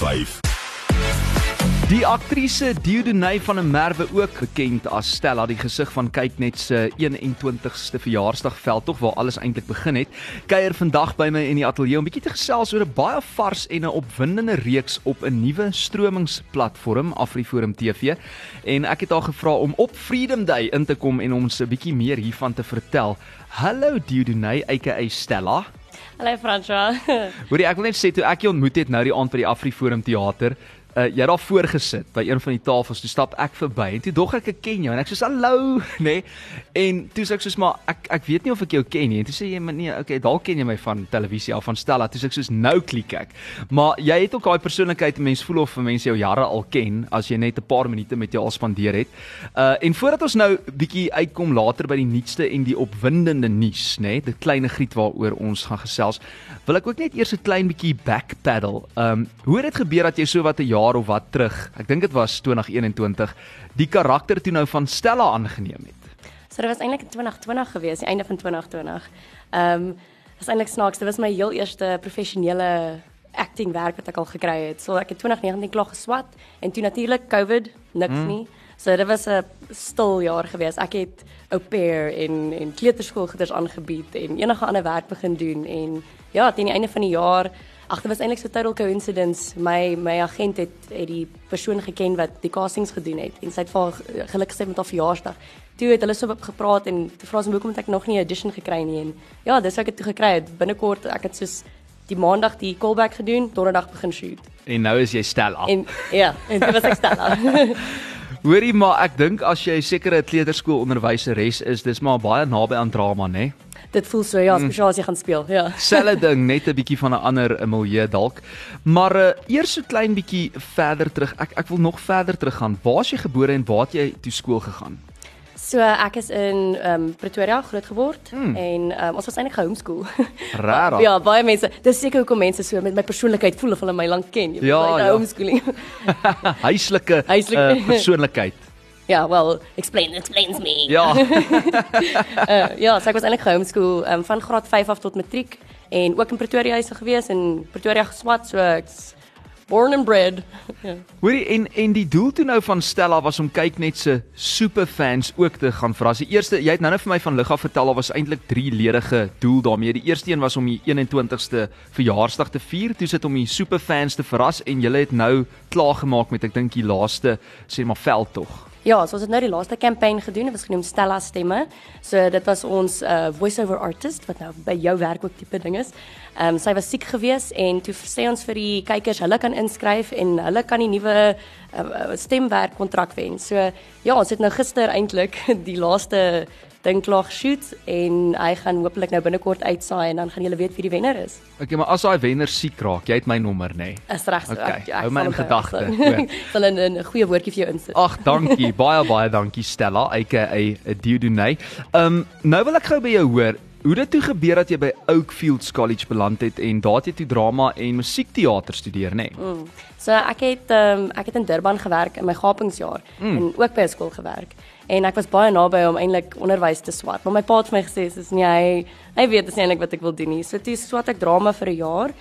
Groot FM 90.5. Die aktrise Dieudonay van der Merwe ook bekend as Stella die gesig van Kyknet se 21ste verjaarsdag veldtog waar alles eintlik begin het. Kuier vandag by my in die ateljee om bietjie te gesels oor 'n baie vars en 'n opwindende reeks op 'n nuwe stromingsplatform AfriForum TV. En ek het haar gevra om op Freedom Day in te kom en ons 'n bietjie meer hiervan te vertel. Hallo Dieudonay, aka Stella. Hallo Franswa. Hoorie, ek wil net sê toe ek jou ontmoet het nou die aand by die AfriForum teater, uh, jy daar voor gesit by een van die tafels, toe stap ek verby en toe dog ek ek ken jou en ek sê hallo, nê? Nee? En toe sê ek soos maar ek ek weet nie of ek jou ken nie. En toe sê jy maar nee, okay, dalk ken jy my van televisie af van Stella. Toe sê ek soos nou klik ek. Maar jy het ook daai persoonlikheid, mense voel of mense jou jare al ken as jy net 'n paar minute met jou al spandeer het. Uh en voordat ons nou bietjie uitkom later by die nuutste en die opwindende nuus, nê, nee, dit klein griet waaroor ons gaan gesels, wil ek ook net eers 'n klein bietjie backpedal. Um hoe het dit gebeur dat jy so wat 'n jaar of wat terug, ek dink dit was 2021, die karakter toe nou van Stella aangeneem het? So dit was eintlik in 2020 gewees, die einde van 2020. Ehm um, was eintlik snaaks, dit was my heel eerste professionele acting werk wat ek al gekry het. So ek het 2019 klaar geswat en toe natuurlik COVID, niks mm. nie. So dit was 'n stil jaar gewees. Ek het au pair en en kleuterskoolgoeders aangebied en enige ander werk begin doen en ja, teen die einde van die jaar Ag, dit was eintlik so total coincidence. My my agent het het die persoon geken wat die castings gedoen het en sy het vir gelukkig gesê met haar verjaarsdag. Toe het hulle so gepraat en toe vra sy hoekom het ek nog nie 'n audition gekry nie en ja, dis wat ek het toe gekry het. Binnekort ek het soos die maandag die callback gedoen, donderdag begin shoot. En nou is jy stel af. En ja, en dit was ek stel af. Hoorie maar ek dink as jy sekere kleuterskool onderwyseres is, dis maar baie naby aan drama, né? Nee? dit voel so ja, spesiaal as jy gaan speel, ja. Selfe ding, net 'n bietjie van 'n ander milieu dalk. Maar uh, eers so klein bietjie verder terug. Ek ek wil nog verder terug gaan. Waar is jy gebore en waar het jy toe skool gegaan? So ek is in ehm um, Pretoria groot geword hmm. en um, ons was eintlik homeschool. Raar. ja, baie mense. Dis seker hoekom mense so met my persoonlikheid voel of hulle my lank ken. Jy ja, ja. homeschooling. Huislike, Huislike. Uh, persoonlikheid. Ja, well, explain explains me. Ja. uh, ja, so ek was eintlik homeschool um, van graad 5 af tot matriek en ook in Pretoria huis gewees en Pretoria geswat, so ek's born and bred. ja. Hoorie en en die doel toe nou van Stella was om kyk net se superfans ook te gaan verras. Die eerste, jy het nou net vir my van lig af vertel, daar was eintlik drie ledige doel daarmee. Die eerste een was om die 21ste verjaarsdag te vier, toe sit om die superfans te verras en jy het nou klaar gemaak met ek dink die laaste sê maar veldtog. Ja, so ons het nou die laaste kampanje gedoen, dit was genoem Stella stemme. So dit was ons uh voice-over artist wat nou by jou werk ook tipe ding is. Ehm um, sy was siek gewees en toe sê ons vir die kykers hulle kan inskryf en hulle kan die nuwe uh, stemwerk kontrak wen. So ja, ons het nou gister eintlik die laaste dink klaar shoot en hy gaan hopelik nou binnekort uitsaai en dan gaan julle weet wie die wenner is. Okay, maar as daai wenner siek raak, jy het my nommer nê. Nee. Is reg so. Okay, ek, ek hou my in gedagte. Sal 'n 'n goeie woordjie vir jou insit. Ag, dankie. baie baie dankie Stella, aka Diodunay. Ehm um, nou wil ek gou by jou hoor Hoe dit toe gebeur dat jy by Oakfields College beland het en daar het jy toe drama en musiekteater studeer, nê? Nee? Mm. So ek het ehm um, ek het in Durban gewerk in my gapingsjaar mm. en ook by 'n skool gewerk en ek was baie naby om eintlik onderwys te swat. Maar my pa het vir my gesê dis nie hy hy weet dis eintlik wat ek wil doen nie. So toe swat ek drama vir 'n jaar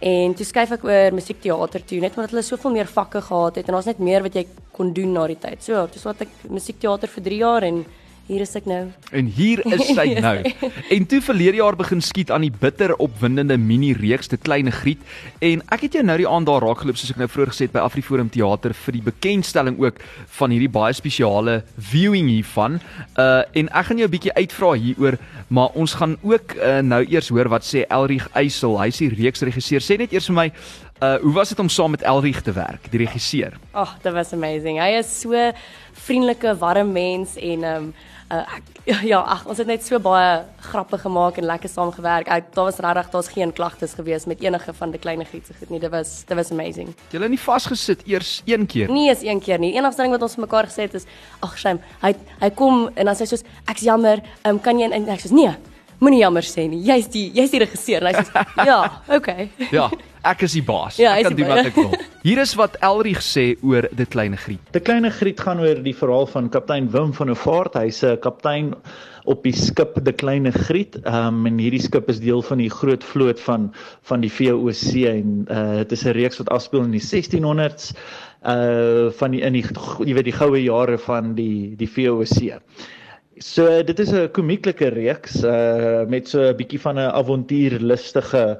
en toe skuif ek oor musiekteater toe net omdat hulle soveel meer vakke gehad het en daar's net meer wat jy kon doen na die tyd. So toe swat ek musiekteater vir 3 jaar en Hier is ek nou. En hier is sy nou. en toe verlede jaar begin skiet aan die bitter opwindende mini reeks te klein griet en ek het jou nou die aand daar raak geloop soos ek nou vroeër gesê het by Afriforum teater vir die bekendstelling ook van hierdie baie spesiale viewing hiervan. Uh en ek gaan jou 'n bietjie uitvra hieroor, maar ons gaan ook uh, nou eers hoor wat sê Elrig Eysel. Hy's die reeksregisseur. Sê net eers vir my Uh hoe was dit om saam met Elrig te werk, die regisseur? Ag, oh, dit was amazing. Hy is so vriendelike, warm mens en um uh, ek, ja, ag, ons het net so baie grappe gemaak en lekker saam gewerk. Ek daar was regtig daar's geen klagtes gewees met enige van die klein gietse goed nie. Dit was dit was amazing. Jy het nie vasgesit eers een keer. Nee, is een keer nie. Enigste ding wat ons mekaar gesê het is ag, shame. Hy hy kom en dan sê hy soos ek's jammer, um, kan jy en ek sê nee Moenie jammer sê nie. Jy's die jy's die regisseur. En hy sê ja, okay. Ja, ek is die baas. Ja, ek kan die doen wat ek wil. Hier is wat Elrig sê oor dit kleine griet. Die kleine griet gaan oor die verhaal van kaptein Wim van der Vaart. Hy's 'n kaptein op die skip De Kleine Griet. Ehm um, en hierdie skip is deel van die groot vloot van van die VOC en uh dit is 'n reeks wat afspeel in die 1600s uh van die in die jy weet die goue jare van die die VOC. So dit is 'n komieklike reeks uh met so 'n bietjie van 'n avontuurlustige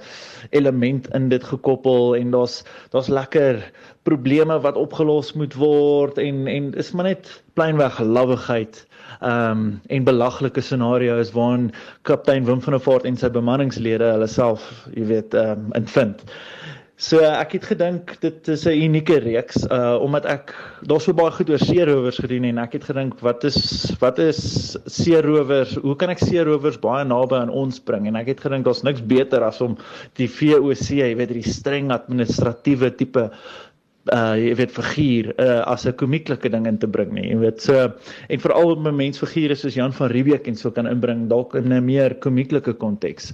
element in dit gekoppel en daar's daar's lekker probleme wat opgelos moet word en en is maar net pleinweg lawwigheid um en belaglike scenario's waarin kaptein Wim van der Vaart en sy bemanningslede hulle self, jy weet, um invind. So ek het gedink dit is 'n unieke reeks uh omdat ek daar so baie goed oor seerowers gedoen en ek het gedink wat is wat is seerowers? Hoe kan ek seerowers baie naby aan ons bring? En ek het gedink daar's niks beter as om die VOC, jy weet, die streng administratiewe tipe uh jy weet figuur uh as 'n komieklike ding in te bring nie. Jy weet so en veral met mensfigure soos Jan van Riebeeck en so kan inbring dalk in 'n meer komieklike konteks.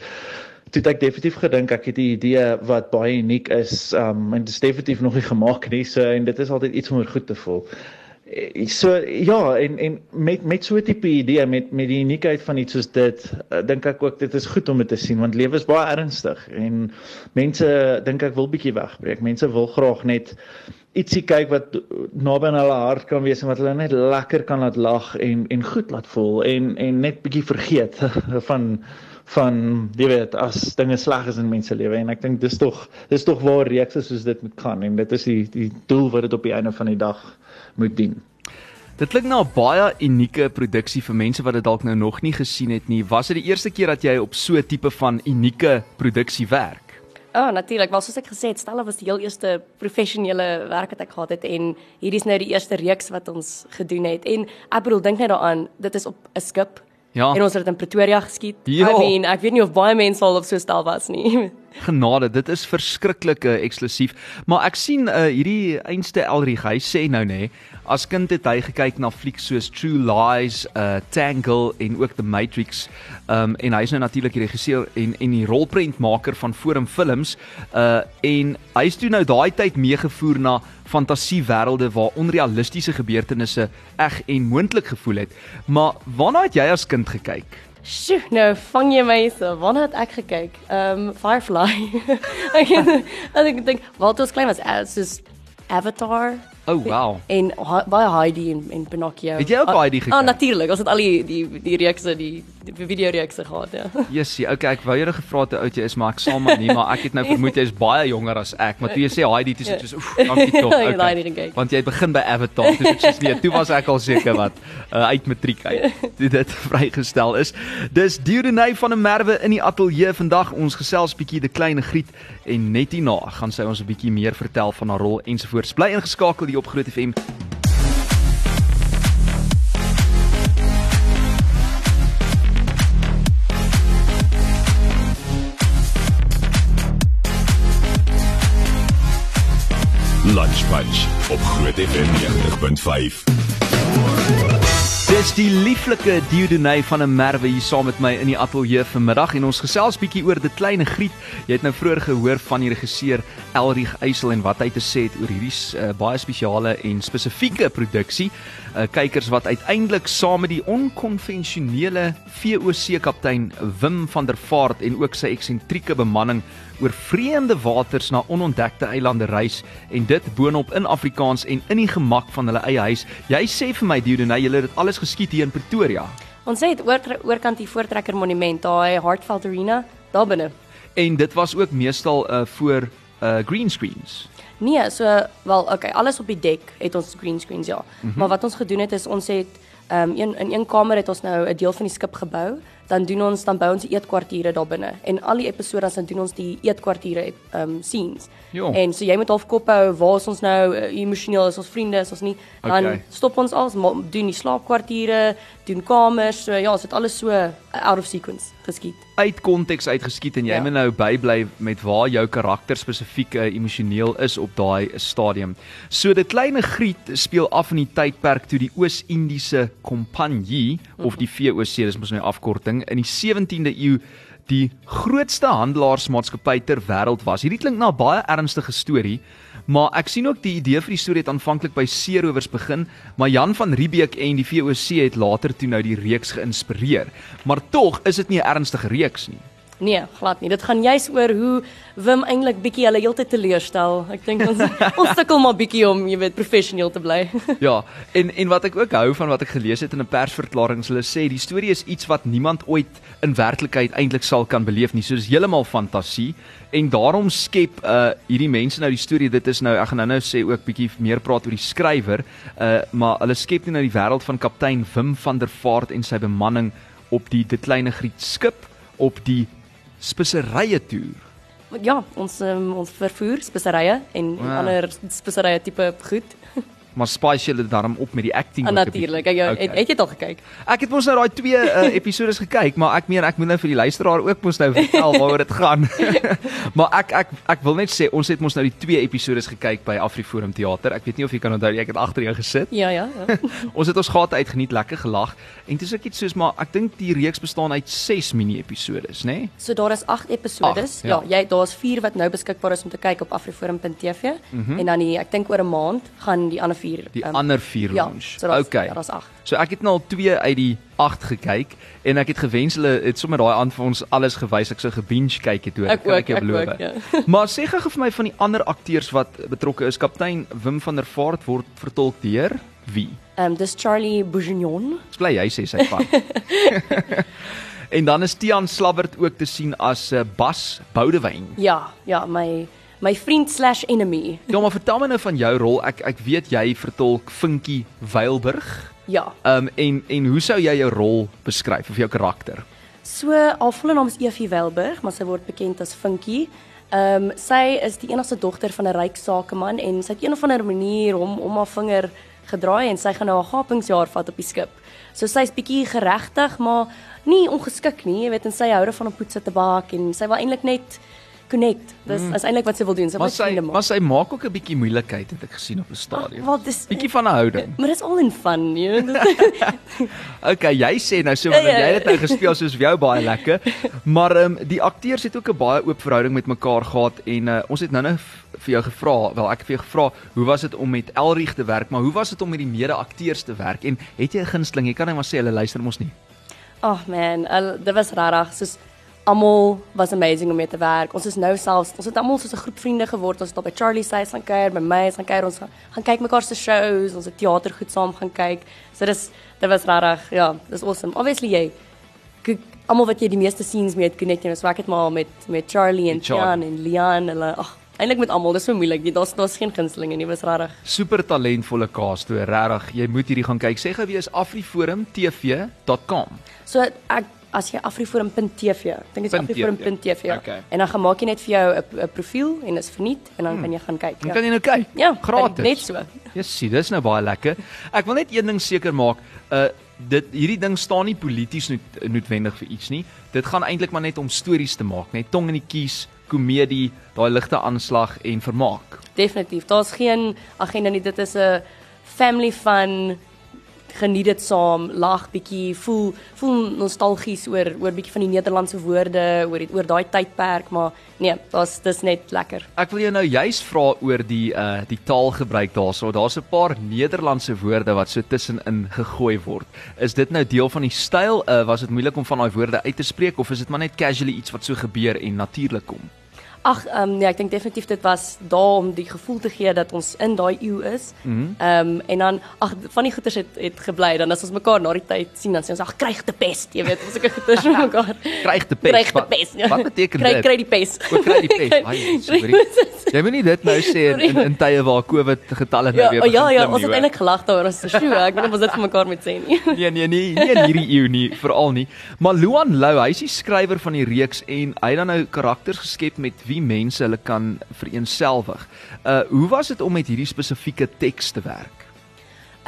Toe ek definitief gedink ek het 'n idee wat baie uniek is um en dit is definitief nog nie gemaak nie so en dit is altyd iets om oor goed te voel. Eh, So ja en en met met so 'n tipe idee met met die uniekheid van iets soos dit uh, dink ek ook dit is goed om dit te sien want lewe is baie ernstig en mense dink ek wil bietjie wegbreek. Mense wil graag net ietsie kyk wat naby aan hulle hart kan wees en wat hulle net lekker kan laat lag en en goed laat voel en en net bietjie vergeet van van jy weet as dinge sleg is in mense lewe en ek dink dis tog dis tog waar reekse soos dit moet gaan en dit is die die doel wat dit op die einde van die dag moet dien. Dit klink na 'n baie unieke produksie vir mense wat dit dalk nou nog nie gesien het nie. Was dit die eerste keer dat jy op so 'n tipe van unieke produksie werk? Ja, oh, natuurlik. Maar soos ek gesê het, Stella was die heel eerste professionele werk wat ek gehad het en hierdie is nou die eerste reeks wat ons gedoen het. En ek bedoel, dink net daaraan, dit is op 'n skip. Ja. En ons het dit in Pretoria geskiet. Ja. I mean, ek weet nie of baie mense al op so stel was nie. Genade, dit is verskriklik uh, eksklusief. Maar ek sien uh, hierdie einste Elrig, hy sê nou nê, as kind het hy gekyk na flieks soos True Lies, uh Tangle en ook The Matrix. Um en hy is nou natuurlik die regisseur en en die rolprentmaker van Forum Films. Uh en hy's toe nou daai tyd meegevoer na fantasiewêrelde waar onrealistiese gebeurtenisse eg en moontlik gevoel het. Maar waarna het jy as kind gekyk? Sjoe, nou vang jy my so. Wanneer het ek gekyk? Ehm um, Firefly. ek het- ek dink, wat ons klein was, soos Avatar Oh wow. en baie Heidi en, en Pinocchio. Het jy ook Ah, Heidi Ah, gekyk? natuurlik. Ons het al die die die reekse, die, die videoreekse gehad, ja. Jessie, okay, ek wou jou gevra hoe oud jy is, maar ek sal maar nie, maar ek het nou vermoed jy is baie jonger as ek. Maar toe jy sê Heidi, ek soos oef, dankie tog. Gekyk. Want jy het begin by Avatar, dis soos nee, toe was ek al seker wat uh, uit matriek uit toe dit vrygestel is. Dis Dierenay van 'n Merwe in die ateljee vandag. Ons gesels bietjie die klein griet en net hierna gaan sy ons 'n bietjie meer vertel van haar rol ensovoorts. Bly ingeskakel hier op Groot FM. Lunch Punch op Groot FM 90.5. Dis die lieflike Dieudonay van 'n Merwe hier saam met my in die ateljee vanmiddag en ons gesels bietjie oor dit klein griet. Jy het nou vroeër gehoor van die regisseur Elrig Eysel en wat hy te sê het oor hierdie uh, baie spesiale en spesifieke produksie. Uh, kykers wat uiteindelik saam met die onkonvensionele VOC kaptein Wim van der Vaart en ook sy eksentrieke bemanning oor vreemde waters na onontdekte eilande reis en dit boonop in Afrikaans en in die gemak van hulle eie huis. Jy sê vir my Dieudonay, julle het dit alles geskiet hier in Pretoria. Ons het oor oorkant die Voortrekker Monument, daai Hartfeld Arena, daar binne. En dit was ook meestal uh voor uh green screens. Nee, so wel, okay, alles op die dek het ons green screens ja. Mm -hmm. Maar wat ons gedoen het is ons het um, een in een kamer het ons nou 'n deel van die skip gebou. Dan doen ons dan bou ons eetkwartiere daar binne. En al die episodes dan doen ons die eetkwartiere um, scenes. Ja. En so jy moet half kop hou waar is ons nou uh, emosioneel is ons vriende is ons nie dan Okay. stop ons alles doen die slaapkwartiere, doen kamers, so ja, ons het alles so uh, out of sequence geskiet. Uit konteks uitgeskiet en jy Ja. moet nou bybly met waar jou karakter spesifiek uh, emosioneel is op daai stadium. So dit kleine griet speel af in die tydperk toe die Oos-Indiese Kompanjie of die VOC, dis mos nou 'n afkorting, in die 17de eeu die grootste handelaarsmaatskappy ter wêreld was. Hierdie klink na 'n baie ernstige storie, maar ek sien ook die idee vir die storie het aanvanklik by seerowers begin, maar Jan van Riebeeck en die VOC het later toe nou die reeks geïnspireer. Maar tog is dit nie 'n ernstige reeks nie. Nee, glad nie. Dit gaan juis oor hoe Wim eintlik bietjie hulle heeltyd teleurstel. Ek dink ons ons sukkel maar bietjie om, jy weet, professioneel te bly. Ja, en en wat ek ook hou van wat ek gelees het in 'n persverklaring, hulle sê die storie is iets wat niemand ooit in werklikheid eintlik sal kan beleef nie. So dis heeltemal fantasie en daarom skep uh hierdie mense nou die storie. Dit is nou ek gaan nou-nou sê ook bietjie meer praat oor die skrywer, uh maar hulle skep nou die wêreld van kaptein Wim van der Vaart en sy bemanning op die dit kleine Griet skip op die speserye toer. Ja, ons um, ons vervoer speserye en Wow. ander speserye tipe goed. Maar spice julle daarom op met die acting ook natuurlik. Ek Okay. het, het jy dit al gekyk? Ek het mos nou daai twee uh, episodes gekyk, maar ek meen ek moet nou vir die luisteraar ook mos nou vertel waaroor dit gaan. maar ek ek ek wil net sê ons het mos nou die twee episodes gekyk by Afriforum Theater. Ek weet nie of jy kan onthou ek het agter jou gesit. Ja, ja, ja. Ons het ons gate uitgeniet, lekker gelag en dis ek iets soos maar ek dink die reeks bestaan uit 6 mini-episodes, nê? Nee? So daar is 8 episodes. Agt, ja. ja, jy daar's 4 wat nou beskikbaar is om te kyk op afriforum.tv mm -hmm. en dan die ek dink oor 'n maand gaan die ander 4 Die um, ander 4 ja, launch. so daar's okay. ja, daar's 8. So ek het nou al 2 uit die 8 gekyk en ek het gewens hulle het sommer daai aan vir ons alles gewys ek sou gebinge kyk het hoor. Ek kan ook, ek jou ek beloof. ook, ja. maar sê gou vir my van die ander akteurs wat betrokke is. Kaptein Wim van der Vaart word vertolk deur wie? Ehm um, dis Charlie Bourguignon. Ek bly hy sê sy van. en dan is Tian Slabbert ook te sien as uh, Bas Boudewyn. Ja, ja, my my vriend/enemy. Ja, maar vertel my nou van jou rol. Ek ek weet jy vertolk Vinkie Weilburg. Ja. Ehm um, en en hoe sou jy jou rol beskryf of jou karakter? So haar volle naam is Evie Welburg, maar sy word bekend as Vinkie. Ehm um, sy is die enigste dogter van 'n ryk sakeman en sy het een of ander manier hom om haar vinger gedraai en sy gaan nou haar gapingsjaar vat op die skip. So sy's bietjie geregtig, maar nie ongeskik nie, jy weet, en sy hou daarvan om poetse te bak en sy wil eintlik net connect. Dis mm. is eintlik wat sy wil doen. Sy wil vriende maak. maar sy maak ook 'n bietjie moeilikheid het ek gesien op 'n stadion. Wat dis Bietjie van 'n houding. Maar dis al in fun, jy weet. Okay, jy sê nou so want ja, jy ja. het dit nou gespeel soos jou baie lekker. Maar ehm um, die akteurs het ook 'n baie oop verhouding met mekaar gehad en uh, ons het nou-nou vir jou gevra, wel ek het vir jou gevra, hoe was dit om met Elrieg te werk, maar hoe was dit om met die mede-akteurs te werk en het jy 'n gunsteling? Jy kan net maar sê hulle luister mos nie. Ag oh man, al, dit was rarig. Soos almal was amazing om mee te werk. Ons is nou selfs, ons het almal soos 'n groep vriende geword. Ons het op by Charlie se huis gaan kuier, by my huis gaan kuier. Ons gaan, gaan kyk mekaar se shows, ons het teater goed saam gaan kyk. So dis dit was rarig. Ja, dis awesome. Obviously jy almal wat jy die meeste scenes mee het connect en so ek het maar met met Charlie en Met Charlie. Tian en Lian, hulle ag eintlik met almal. Dis so moeilik. Daar's daar's geen gunstelinge nie. Was rarig. Super talentvolle cast toe, regtig. Jy moet hierdie gaan kyk. Sê gou wie is afriforumtv.com. So ek as jy afriforum.tv, ek dink dit is afriforum.tv. Okay. En dan gaan maak jy net vir jou 'n profiel en dit is verniet en dan kan jy gaan kyk. Dan kan jy nou kyk. ja, gratis. Net so. Ja, sien, dis nou baie lekker. Ek wil net een ding seker maak, uh dit hierdie ding staan nie polities nood, noodwendig vir iets nie. Dit gaan eintlik maar net om stories te maak, net tong in die kies, komedie, daai ligte aanslag en vermaak. Definitief. Daar's geen agenda nie. Dit is 'n family fun geniet dit saam, lag bietjie, voel voel nostalgies oor oor bietjie van die Nederlandse woorde, oor die, oor daai tydperk, maar nee, daar's dis net lekker. Ek wil jou nou juis vra oor die uh die taalgebruik daarso. Daar's 'n paar Nederlandse woorde wat so tussenin gegooi word. Is dit nou deel van die styl? Uh was dit moeilik om van daai woorde uit te spreek of is dit maar net casually iets wat so gebeur en natuurlik kom? Ag, ehm um, nee, ek dink definitief dit was daar om die gevoel te gee dat ons in daai eeu is. Mhm. Ehm um, en dan ag van die goeters het het gebly dan as ons mekaar na die tyd sien dan sê ons ag kryg te pest, jy weet, ons sulke goeters met mekaar. Kryg te pest. Kryg te Wat- pest. Ja. Wat beteken kry, dit? Kry die pest. O, kry die pest. Ai. Jy moenie dit nou sê in in, in tye waar COVID getalle nou Ja, weer oh, ja, ja, ons het eintlik gelag daaroor. Sê, "Sjoe, ek weet nie of ons dit vir mekaar moet sê nie." Nee nee nee, nie in hierdie eeu nie, veral nie. Maar Luan Lou, hy's die skrywer van die reeks en hy het dan nou karakters geskep met wie mense hulle kan vereenselwig. Uh hoe was dit om met hierdie spesifieke teks te werk?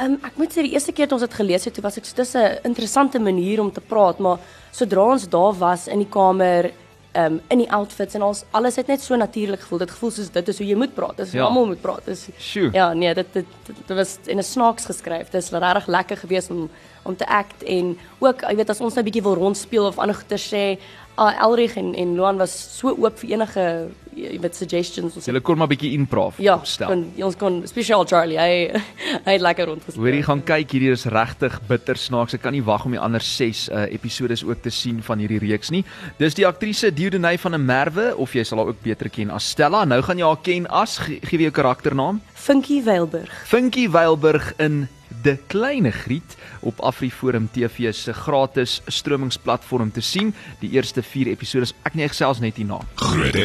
Um, ek moet sê die eerste keer toe ons dit gelees het, toe was ek so dis 'n interessante manier om te praat, maar sodra ons daar was in die kamer, um, in die outfits en ons alles het net so natuurlik gevoel. Dit gevoel soos dit is hoe jy moet praat. Dis hoe Ja. almal moet praat. Dis Sjoe. Ja, nee, dit dit, dit, dit was in 'n snaaks geskryf. Dit is regtig lekker geweest om om te act en ook, jy weet, as ons nou 'n bietjie wil rondspeel of ander goeie sê, Elrig en en Loan was so oop vir enige jy weet suggestions ons Julle kon maar bietjie improv Ja, opstel. kon, ons kon spesiaal Charlie, hy hy het lekker rondgespeel. Jy gaan kyk, hierdie is regtig bitter snaaks. Ek kan nie wag om die ander 6 uh, episodes ook te sien van hierdie reeks nie. Dis die aktrise Dieudonay van der Merwe of jy sal haar ook beter ken as Stella. Nou gaan jy haar ken as gee wie jou karakternaam? Funky Weilburg. Finkie Weilburg in De Kleine Griet op AfriForum TV se gratis stromingsplatform te sien. Die eerste 4 episodes. Ek nee, ek gesels net hierna. Groot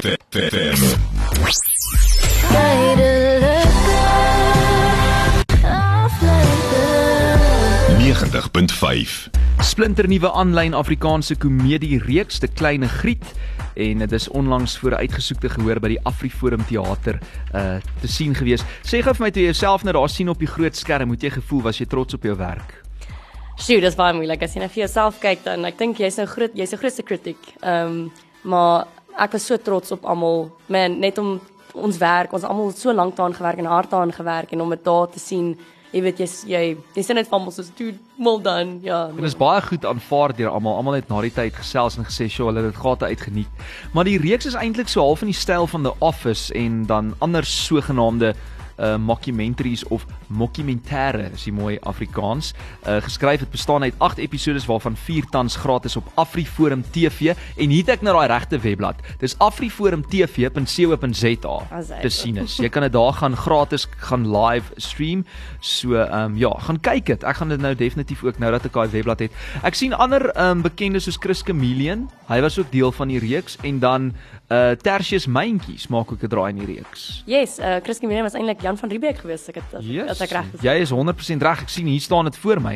FM. Afleiding. 90.5 Splinternuwe aanlyn Afrikaanse komedie reeks De Kleine Griet en dit is onlangs voor 'n uitgesoekte gehoor by die AfriForum teater uh te sien gewees. Sê gou vir my toe jouself nou daar sien op die groot skerm, moet jy gevoel was jy trots op jou werk? Sjoe, dis baie moeilik as jy net vir jouself kyk dan. Ek dink jy's nou groot, jy's 'n grootste kritiek. Ehm, um, maar ek was so trots op almal. Man, net om ons werk, ons almal so lank daaraan gewerk en hard daaraan gewerk en om dit daar te sien. Jy weet jy's jy jy sien net van almal soos dude, well done. Ja. En is baie goed aanvaar deur almal. Almal het na die tyd gesels en gesê, "Sjoe, hulle het dit gate uitgeniet." Maar die reeks is eintlik so half in die styl van The Office en dan ander sogenaamde uh mockumentaries of mockumentêre is die mooi Afrikaans. Uh geskryf het bestaan uit 8 episodes waarvan 4 tans gratis op AfriForum TV en hier het ek nou daai regte webblad. Dis afriforumtv.co.za te sien is. Jy kan dit daar gaan gratis gaan live stream. So ehm um, ja, gaan kyk dit. Ek gaan dit nou definitief ook nou dat ek daai webblad het. Ek sien ander ehm um, bekendes soos Chris Chameleon. Hy was ook deel van die reeks en dan uh Tertius Myntjies maak ook 'n draai in die reeks. Yes, uh Chris Kimberley was eintlik Jan van Riebeeck geweest, ek het as, as ek reg is. Jy is 100% reg. Ek sien hier staan dit voor my.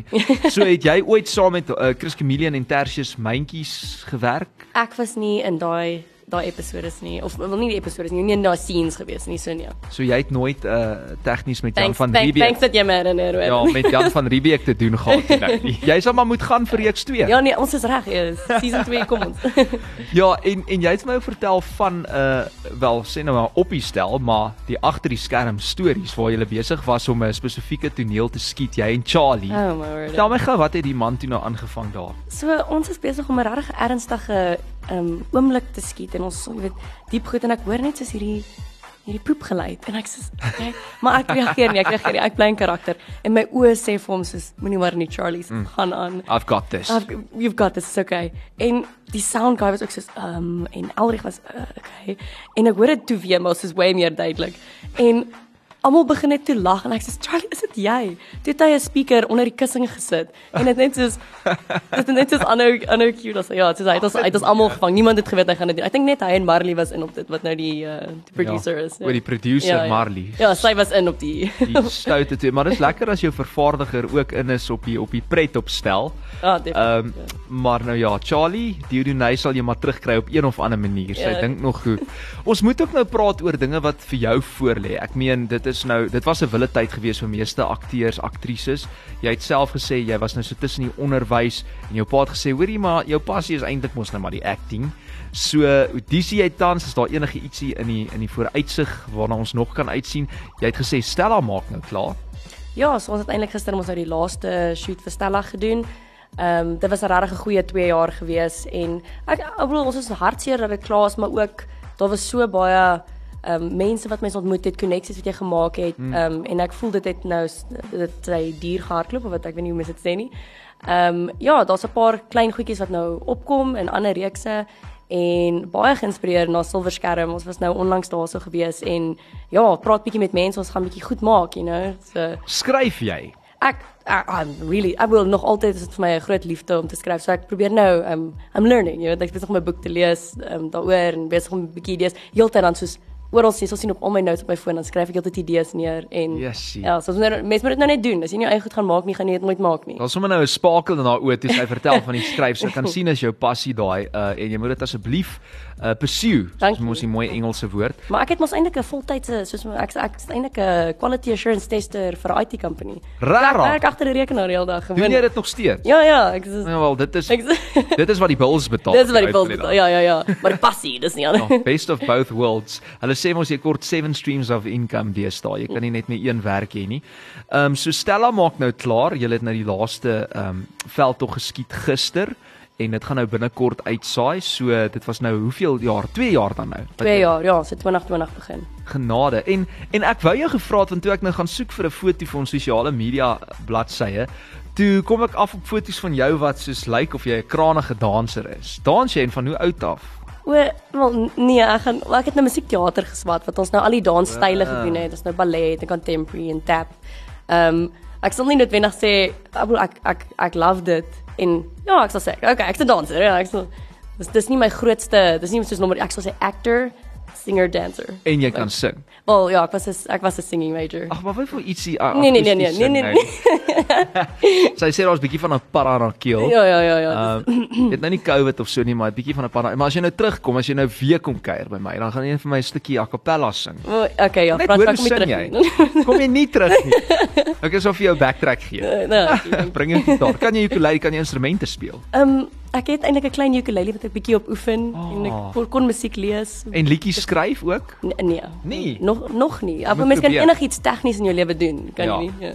So het jy ooit saam met uh, Chris Chameleon en Tertius Myntjies gewerk? Ek was nie in daai daai episodes nie of wel nie die episodes nie, nie in daai scenes gewees nie, so nee. So jy het nooit uh tegnies met Jan Thanks, van Riebeeck thanks dat jy my herinner. hoor. Ja, met Jan van Riebeeck te doen gehad het nou nie. Jy sal maar moet gaan vir reeks 2. Ja nee, ons is reg, is season 2 kom ons. Ja, en en jy het my vertel van uh wel sê nou maar op die stel, maar die agter die skerm stories waar jy besig was om 'n spesifieke toneel te skiet, jy en Charlie. oh my word. Tel my gou wat het die man toe nou aangevang daar? So ons is besig om 'n regtig ernstige um oomblik te skiet en ons jy weet diep goed en ek hoor net soos hierdie hierdie poep geluid en ek sê okay, maar ek reageer nie, ek reageer nie, ek bly in karakter en my oë sê vir hom soos moenie maar nie Charlie se gaan aan. I've got this. I've, you've got this, it's okay. En die sound guy was ook soos um en Elrig was uh, okay. En ek hoor dit toe weer maar soos way meer duidelik. En almal begin net toe lag en ek sê Charlie, is dit jy? Toe het hy 'n speaker onder die kussing gesit en dit net soos dit net soos aanhou aanhou cute as ja, soos hy het ons hy het ons almal gevang. Niemand het geweet hy gaan dit doen. Ek dink net hy en Marley was in op dit wat nou die uh, die producer ja, is. oor die producer Marley. Ja, sy was in op die Die stoute toe, maar dis lekker as jou vervaardiger ook in is op die op die pret opstel. Ja, definitief. Ehm um, maar nou ja, Charlie, Dieudonay sal jy maar terugkry op een of ander manier. Sy Ja. dink nog goed. Ons moet ook nou praat oor dinge wat vir jou voorlê. Ek meen dit is nou dit was 'n wille tyd gewees vir meeste akteurs, aktrises. Jy het self gesê jy was nou so tussen die onderwys en jou pa het gesê, "Hoorie, maar jou passie is eintlik mos nou maar die acting." So, audisie jy tans, is daar enige ietsie in die in die vooruitsig waarna ons nog kan uitsien? Jy het gesê Stella maak nou klaar. Ja, so ons het eintlik gister ons nou die laaste shoot vir Stella gedoen. Ehm um, dit was 'n regtig goeie 2 jaar gewees en ek ek bedoel ons is hartseer dat dit klaar is, maar ook daar was so baie um, mense wat mense ontmoet het, koneksies wat jy gemaak het. Ehm um, en ek voel dit het nou dit sy duur gehardloop of wat ek weet nie hoe mense dit sê nie. Ehm um, ja, daar's 'n paar klein goedjies wat nou opkom in ander reekse en baie geïnspireer na Silverskerm. Ons was nou onlangs daarso gewees en ja, praat bietjie met mense, ons gaan bietjie goed maak, you know. So Skryf jy? ek I, I'm really I will nog altyd is dit vir my 'n groot liefde om te skryf. So ek probeer nou um I'm learning, jy weet, ek besig om 'n boek te lees um daaroor en besig om 'n bietjie idees heeltyd dan soos oral sien, so sien op al my notes op my foon, dan skryf ek altyd idees neer en Jessie. Ja, so mense moet dit nou net doen. As jy nie jou eie goed gaan maak nie, gaan jy dit nooit maak nie. Daar's sommer nou 'n spakel in haar oë toe sy vertel van die skryf. So kan sien as jou passie daai uh en jy moet dit asseblief uh pursue. Dis mos 'n mooi Engelse woord. Maar ek het mos eintlik 'n voltydse soos ek ek is eintlik 'n quality assurance tester vir 'n IT company. Rarig. Ek werk agter die rekenaar die hele dag Doen jy dit nog steeds? Ja ja, ek is Ja wel, dit is ek dit is wat die bills betaal. Dis wat die uit bil van dag. Ja ja ja, maar passie, dis nie anders. Oh, best of both worlds. Hulle sê mos jy kort seven streams of income deesdae. Jy kan nie net met een werk hê nie. Ehm um, so Stella maak nou klaar. Jy het nou die laaste ehm um, veldtog geskiet gister en dit gaan nou binnekort uitsaai. So dit was nou hoeveel jaar? 2 jaar dan nou. Wat 2 jy- jaar, ja, so 2020 begin. Genade. En en ek wou jou gevra het want toe ek nou gaan soek vir 'n foto vir ons sosiale media bladsye, toe kom ek af op foto's van jou wat soos lyk of jy 'n krangige danser is. Dans jy en van hoe oud af? O, wel nee, ek gaan ek het nou musiekteater geswat wat ons nou al die dansstyle Ah. gedoen het. Ons nou ballet en contemporary en tap. Ehm um, ek sal nie noodwendig sê ek ek ek ek love dit en ja, ek sal sê okay, ek's 'n danser. Ja, ek sal dis dis nie my grootste, dis nie soos nommer ek sal sê actor, singer, dancer. En jy kan sing. Wel ja, ek was 'n ek was 'n singing major. Ag, maar wat vir ietsie uh, Nee, nee, nee, nee, akoestiese nee, nee, nou? Sy sê daar's 'n bietjie van 'n para na keel. Ja ja ja ja. Ehm uh, dit nou nie COVID of so nie, maar 'n bietjie van 'n para. Maar as jy nou terugkom, as jy nou weer kom kuier by my, dan gaan jy vir my 'n stukkie a cappella sing. O, okay, ja, Frans, kom jy terug. jy? Kom jy nie terug nie. Ek is of jy jou backtrack gee. Nee. Bring jou gitaar. Kan jy ukulele, kan jy instrumente speel? Ehm um, ek het eintlik 'n klein ukulele wat ek bietjie op oefen Oh. en ek kon, kon musiek lees. En liedjies skryf ook? Nee, nee. Nee? Nog nog nie. Maar mens kan enigiets tegnies in jou lewe doen, kan Ja. nie? Ja.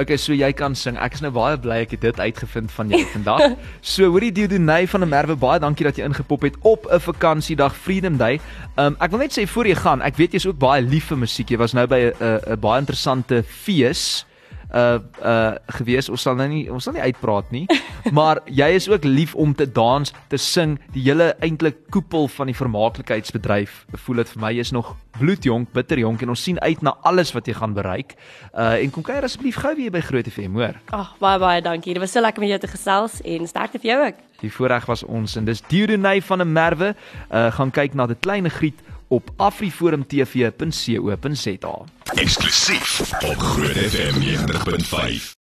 Okay, so jy kan sing. Ek is nou baie bly ek het dit uitgevind van jou vandag. So, hoorie Dieudonay van der Merwe, baie dankie dat jy ingepop het op 'n vakansiedag Freedom Day. Um ek wil net sê voor jy gaan, ek weet jy's ook baie lief vir musiek. Jy was nou by 'n 'n 'n baie interessante fees uh uh gewees. Ons sal nou nie ons sal nie uitpraat nie. Maar jy is ook lief om te dans, te sing, die hele eintlik koepel van die vermaaklikheidsbedryf. Voel dit vir my is nog bloedjonk, bitterjonk en ons sien uit na alles wat jy gaan bereik. Uh en kom kuier asseblief gou weer by Groot FM, hoor. Ag, baie baie dankie. Dit was so lekker om jou te gesels en sterkte vir jou ook. Die voorreg was ons en dis Dieudonay van 'n Merwe. Uh gaan kyk na dit kleine griet op afriforumtv.co.za. Eksklusief op Groot FM 90.5.